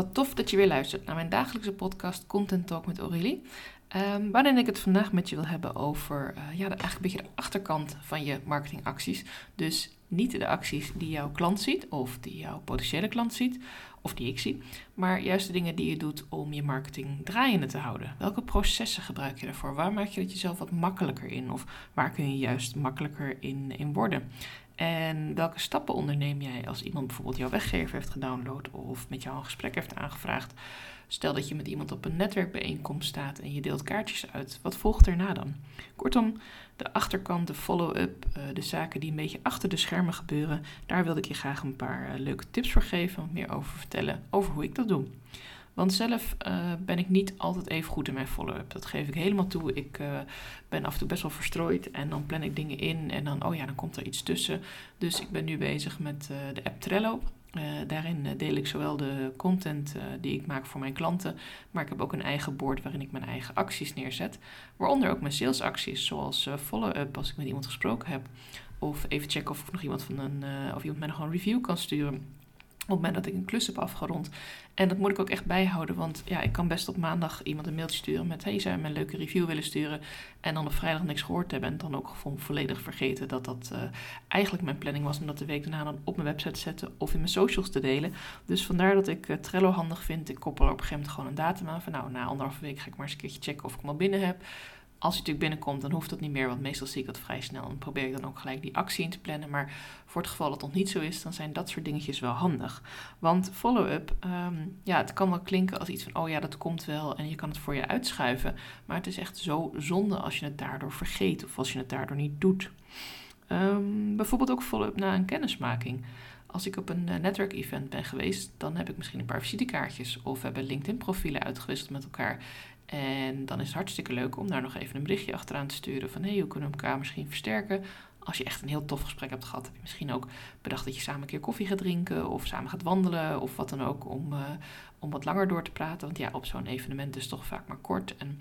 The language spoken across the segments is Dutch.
Wat tof dat je weer luistert naar mijn dagelijkse podcast Content Talk met Aurélie. Um, waarin ik het vandaag met je wil hebben over uh, ja, de, eigenlijk een beetje de achterkant van je marketingacties. Dus niet de acties die jouw klant ziet of die jouw potentiële klant ziet of die ik zie, maar juist de dingen die je doet om je marketing draaiende te houden. Welke processen gebruik je daarvoor? Waar maak je het jezelf wat makkelijker in of waar kun je juist makkelijker in, in worden? En welke stappen onderneem jij als iemand bijvoorbeeld jouw weggever heeft gedownload of met jou een gesprek heeft aangevraagd? Stel dat je met iemand op een netwerkbijeenkomst staat en je deelt kaartjes uit. Wat volgt erna dan? Kortom, de achterkant, de follow-up, eh, de zaken die een beetje achter de schermen gebeuren, daar wilde ik je graag een paar eh, leuke tips voor geven, wat meer over vertellen over hoe ik dat doe. Want zelf uh, ben ik niet altijd even goed in mijn follow-up. Dat geef ik helemaal toe. Ik ben af en toe best wel verstrooid en dan plan ik dingen in en dan, oh ja, dan komt er iets tussen. Dus ik ben nu bezig met de app Trello. Daarin deel ik zowel de content die ik maak voor mijn klanten, maar ik heb ook een eigen board waarin ik mijn eigen acties neerzet. Waaronder ook mijn salesacties, zoals follow-up als ik met iemand gesproken heb. Of even checken of nog iemand van een, of iemand mij nog een review kan sturen op het moment dat ik een klus heb afgerond. En dat moet ik ook echt bijhouden, want ja, ik kan best op maandag iemand een mailtje sturen met: Hey, zou je me een leuke review willen sturen? En dan op vrijdag niks gehoord hebben en dan ook gewoon volledig vergeten dat dat uh, eigenlijk mijn planning was om dat de week daarna dan op mijn website te zetten of in mijn socials te delen. Dus vandaar dat ik uh, Trello handig vind. Ik koppel er op een gegeven moment gewoon een datum aan van: Nou, na anderhalve week ga ik maar eens een keertje checken of ik hem al binnen heb. Als hij natuurlijk binnenkomt, dan hoeft dat niet meer, want meestal zie ik dat vrij snel. En probeer ik dan ook gelijk die actie in te plannen. Maar voor het geval dat nog niet zo is, dan zijn dat soort dingetjes wel handig. Want follow-up, ehm, ja, het kan wel klinken als iets van, oh ja, dat komt wel en je kan het voor je uitschuiven. Maar het is echt zo zonde als je het daardoor vergeet of als je het daardoor niet doet. Um, bijvoorbeeld ook follow-up na een kennismaking. Als ik op een uh, netwerkevent ben geweest, dan heb ik misschien een paar visitekaartjes of hebben LinkedIn-profielen uitgewisseld met elkaar. En dan is het hartstikke leuk om daar nog even een berichtje achteraan te sturen van hey, hoe kunnen we elkaar misschien versterken? Als je echt een heel tof gesprek hebt gehad, heb je misschien ook bedacht dat je samen een keer koffie gaat drinken of samen gaat wandelen of wat dan ook om, uh, om wat langer door te praten. Want ja, op zo'n evenement is het toch vaak maar kort. En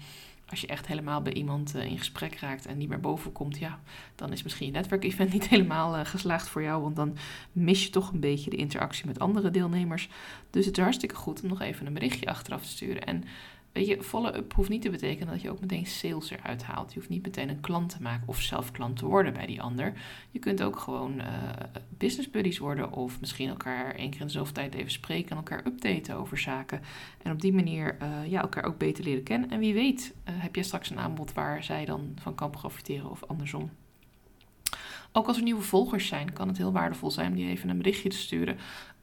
als je echt helemaal bij iemand uh, in gesprek raakt en niet meer boven komt, ja, dan is misschien je netwerkevent niet helemaal uh, geslaagd voor jou. Want dan mis je toch een beetje de interactie met andere deelnemers. Dus het is hartstikke goed om nog even een berichtje achteraf te sturen. En Weet je, follow-up hoeft niet te betekenen dat je ook meteen sales eruit haalt. Je hoeft niet meteen een klant te maken of zelf klant te worden bij die ander. Je kunt ook gewoon uh, business buddies worden of misschien elkaar één keer in de zoveel tijd even spreken en elkaar updaten over zaken. En op die manier uh, ja, elkaar ook beter leren kennen. En wie weet uh, heb je straks een aanbod waar zij dan van kan profiteren of andersom. Ook als er nieuwe volgers zijn, kan het heel waardevol zijn om die even een berichtje te sturen.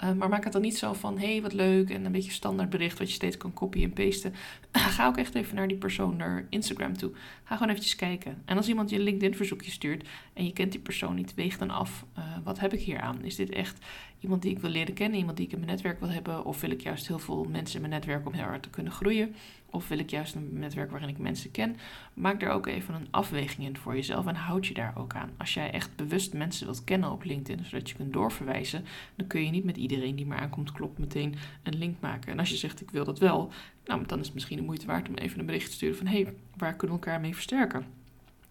Uh, maar maak het dan niet zo van, hé, hey, wat leuk, en een beetje standaard bericht wat je steeds kan copy en pasten. Ga ook echt even naar die persoon, naar Instagram toe. Ga gewoon eventjes kijken. En als iemand je een LinkedIn verzoekje stuurt en je kent die persoon niet, weeg dan af, uh, wat heb ik hier aan? Is dit echt iemand die ik wil leren kennen, iemand die ik in mijn netwerk wil hebben? Of wil ik juist heel veel mensen in mijn netwerk om heel hard te kunnen groeien? Of wil ik juist een netwerk waarin ik mensen ken? Maak daar ook even een afweging in voor jezelf en houd je daar ook aan. Als jij echt bewust mensen wilt kennen op LinkedIn, zodat je kunt doorverwijzen, dan kun je niet met iedereen die maar aankomt klopt meteen een link maken. En als je zegt ik wil dat wel, nou, dan is het misschien de moeite waard om even een bericht te sturen van hey, waar kunnen we elkaar mee versterken?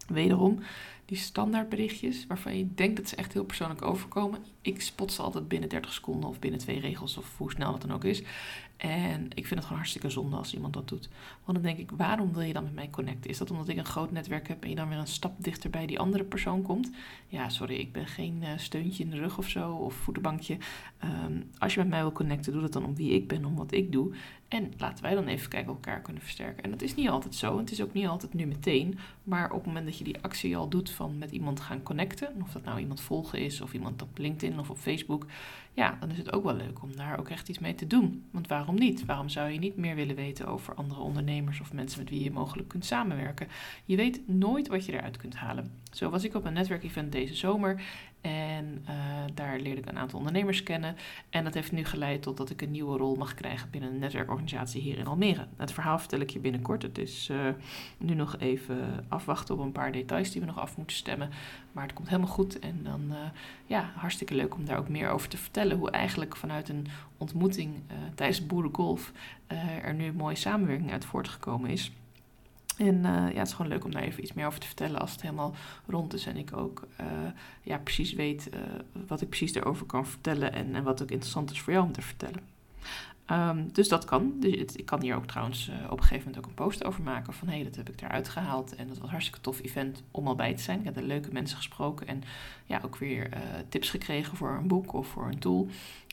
Wederom, die standaard berichtjes waarvan je denkt dat ze echt heel persoonlijk overkomen. Ik spot ze altijd binnen 30 seconden of binnen twee regels of hoe snel het dan ook is. En ik vind het gewoon hartstikke zonde als iemand dat doet. Want dan denk ik, waarom wil je dan met mij connecten? Is dat omdat ik een groot netwerk heb en je dan weer een stap dichter bij die andere persoon komt? Ja, sorry, ik ben geen uh, steuntje in de rug of zo of voetenbankje. Um, als je met mij wil connecten, doe dat dan om wie ik ben, om wat ik doe. En laten wij dan even kijken of elkaar kunnen versterken. En dat is niet altijd zo. Het is ook niet altijd nu meteen. Maar op het moment dat je die actie al doet van met iemand gaan connecten, of dat nou iemand volgen is, of iemand op LinkedIn of op Facebook, ja, dan is het ook wel leuk om daar ook echt iets mee te doen. Want waarom niet? Waarom zou je niet meer willen weten over andere ondernemers of mensen met wie je mogelijk kunt samenwerken? Je weet nooit wat je eruit kunt halen. Zo was ik op een netwerkevent deze zomer en uh, daar leerde ik een aantal ondernemers kennen. En dat heeft nu geleid tot dat ik een nieuwe rol mag krijgen binnen een netwerkorganisatie hier in Almere. Het verhaal vertel ik je binnenkort. Het is uh, nu nog even afwachten op een paar details die we nog af moeten stemmen. Maar het komt helemaal goed. En dan uh, ja, hartstikke leuk om daar ook meer over te vertellen. Hoe eigenlijk vanuit een ontmoeting tijdens Boerengolf er nu een mooie samenwerking uit voortgekomen is. En uh, ja, het is gewoon leuk om daar even iets meer over te vertellen als het helemaal rond is. En ik ook uh, ja, precies weet uh, wat ik precies daarover kan vertellen. En, en wat ook interessant is voor jou om te vertellen. Ehm, dus dat kan. Dus ik kan hier ook trouwens op een gegeven moment ook een post over maken van hé, hey, dat heb ik eruit gehaald en dat was een hartstikke tof event om al bij te zijn. Ik heb er leuke mensen gesproken en ja, ook weer tips gekregen voor een boek of voor een tool.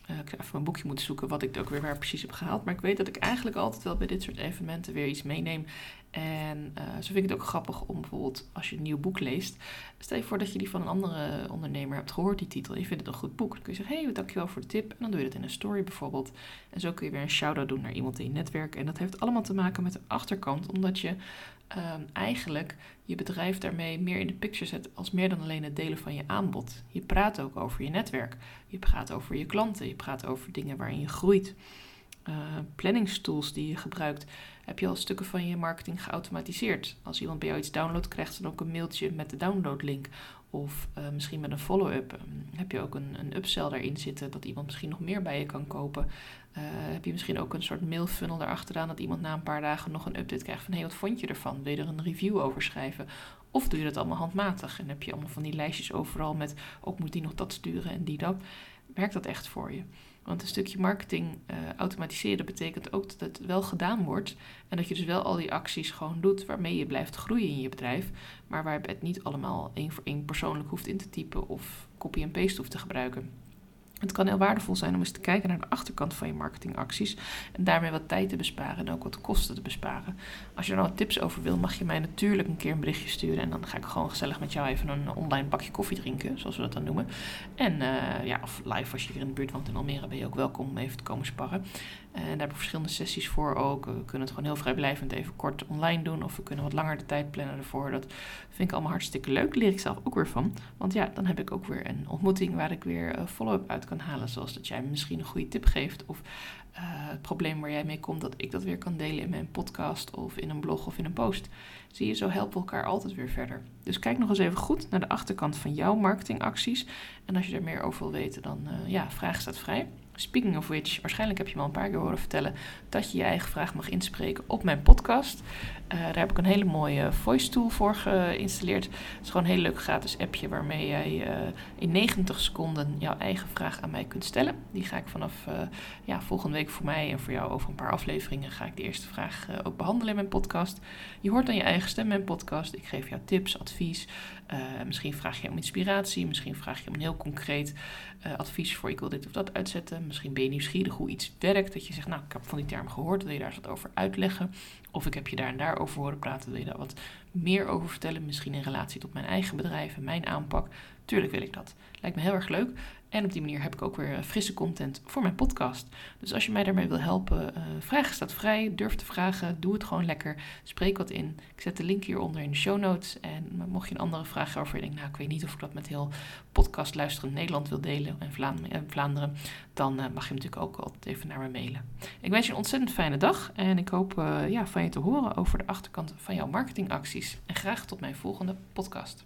Ik zou even een boekje moeten zoeken wat ik ook weer waar precies heb gehaald. Maar ik weet dat ik eigenlijk altijd wel bij dit soort evenementen weer iets meeneem. En uh, zo vind ik het ook grappig om bijvoorbeeld als je een nieuw boek leest. Stel je voor dat je die van een andere ondernemer hebt gehoord, die titel. Je vindt het een goed boek. Dan kun je zeggen, hé, hey, dankjewel voor de tip. En dan doe je dat in een story bijvoorbeeld. En zo kun je weer een shout-out doen naar iemand in je netwerk. En dat heeft allemaal te maken met de achterkant. Omdat je um, eigenlijk je bedrijf daarmee meer in de picture zet als meer dan alleen het delen van je aanbod. Je praat ook over je netwerk. Je praat over je klanten. Je praat over dingen waarin je groeit. Uh, planningstools die je gebruikt, heb je al stukken van je marketing geautomatiseerd. Als iemand bij jou iets downloadt, krijgt ze dan ook een mailtje met de downloadlink. Of uh, misschien met een follow-up. Um, heb je ook een, een upsell daarin zitten, dat iemand misschien nog meer bij je kan kopen. Uh, heb je misschien ook een soort mailfunnel erachteraan, dat iemand na een paar dagen nog een update krijgt van hé, hey, wat vond je ervan? Wil je er een review over schrijven? Of doe je dat allemaal handmatig en heb je allemaal van die lijstjes overal met ook moet die nog dat sturen en die dat. Werkt dat echt voor je? Want een stukje marketing uh, automatiseren betekent ook dat het wel gedaan wordt. En dat je dus wel al die acties gewoon doet waarmee je blijft groeien in je bedrijf. Maar waar je het niet allemaal één voor één persoonlijk hoeft in te typen of copy en paste hoeft te gebruiken. Het kan heel waardevol zijn om eens te kijken naar de achterkant van je marketingacties en daarmee wat tijd te besparen en ook wat kosten te besparen. Als je er nou wat tips over wil, mag je mij natuurlijk een keer een berichtje sturen en dan ga ik gewoon gezellig met jou even een online bakje koffie drinken, zoals we dat dan noemen. En uh, ja, of live als je hier in de buurt woont in Almere ben je ook welkom om even te komen sparren. En daar hebben we verschillende sessies voor ook. We kunnen het gewoon heel vrijblijvend even kort online doen. Of we kunnen wat langer de tijd plannen ervoor. Dat vind ik allemaal hartstikke leuk. Leer ik zelf ook weer van. Want ja, dan heb ik ook weer een ontmoeting waar ik weer uh, follow-up uit kan halen. Zoals dat jij me misschien een goede tip geeft. Of uh, het probleem waar jij mee komt, dat ik dat weer kan delen in mijn podcast. Of in een blog of in een post. Zie je, zo helpen we elkaar altijd weer verder. Dus kijk nog eens even goed naar de achterkant van jouw marketingacties. En als je er meer over wil weten, dan ja, vraag staat vrij. Speaking of which, waarschijnlijk heb je me al een paar keer horen vertellen dat je je eigen vraag mag inspreken op mijn podcast. Uh, daar heb ik een hele mooie voice tool voor geïnstalleerd. Het is gewoon een heel leuk gratis appje waarmee jij uh, in 90 seconden jouw eigen vraag aan mij kunt stellen. Die ga ik vanaf uh, ja, volgende week voor mij en voor jou over een paar afleveringen ga ik de eerste vraag ook behandelen in mijn podcast. Je hoort dan je eigen stem in mijn podcast. Ik geef jou tips, advies. misschien vraag je om inspiratie, misschien vraag je om een heel concreet advies voor ik wil dit of dat uitzetten. Misschien ben je nieuwsgierig hoe iets werkt. Dat je zegt, nou ik heb van die term gehoord, wil je daar eens wat over uitleggen? Of ik heb je daar en daar over horen praten, wil je daar wat meer over vertellen? Misschien in relatie tot mijn eigen bedrijf en mijn aanpak. Tuurlijk wil ik dat. Lijkt me heel erg leuk. En op die manier heb ik ook weer frisse content voor mijn podcast. Dus als je mij daarmee wil helpen, uh, vragen staat vrij. Durf te vragen. Doe het gewoon lekker. Spreek wat in. Ik zet de link hieronder in de show notes. En mocht je een andere vraag hebben waarvan je denkt, nou ik weet niet of ik dat met heel podcast luisteren Nederland wil delen en Vlaanderen, Vlaanderen dan mag je natuurlijk ook altijd even naar me mailen. Ik wens je een ontzettend fijne dag en ik hoop ja, van je te horen over de achterkant van jouw marketingacties. En graag tot mijn volgende podcast.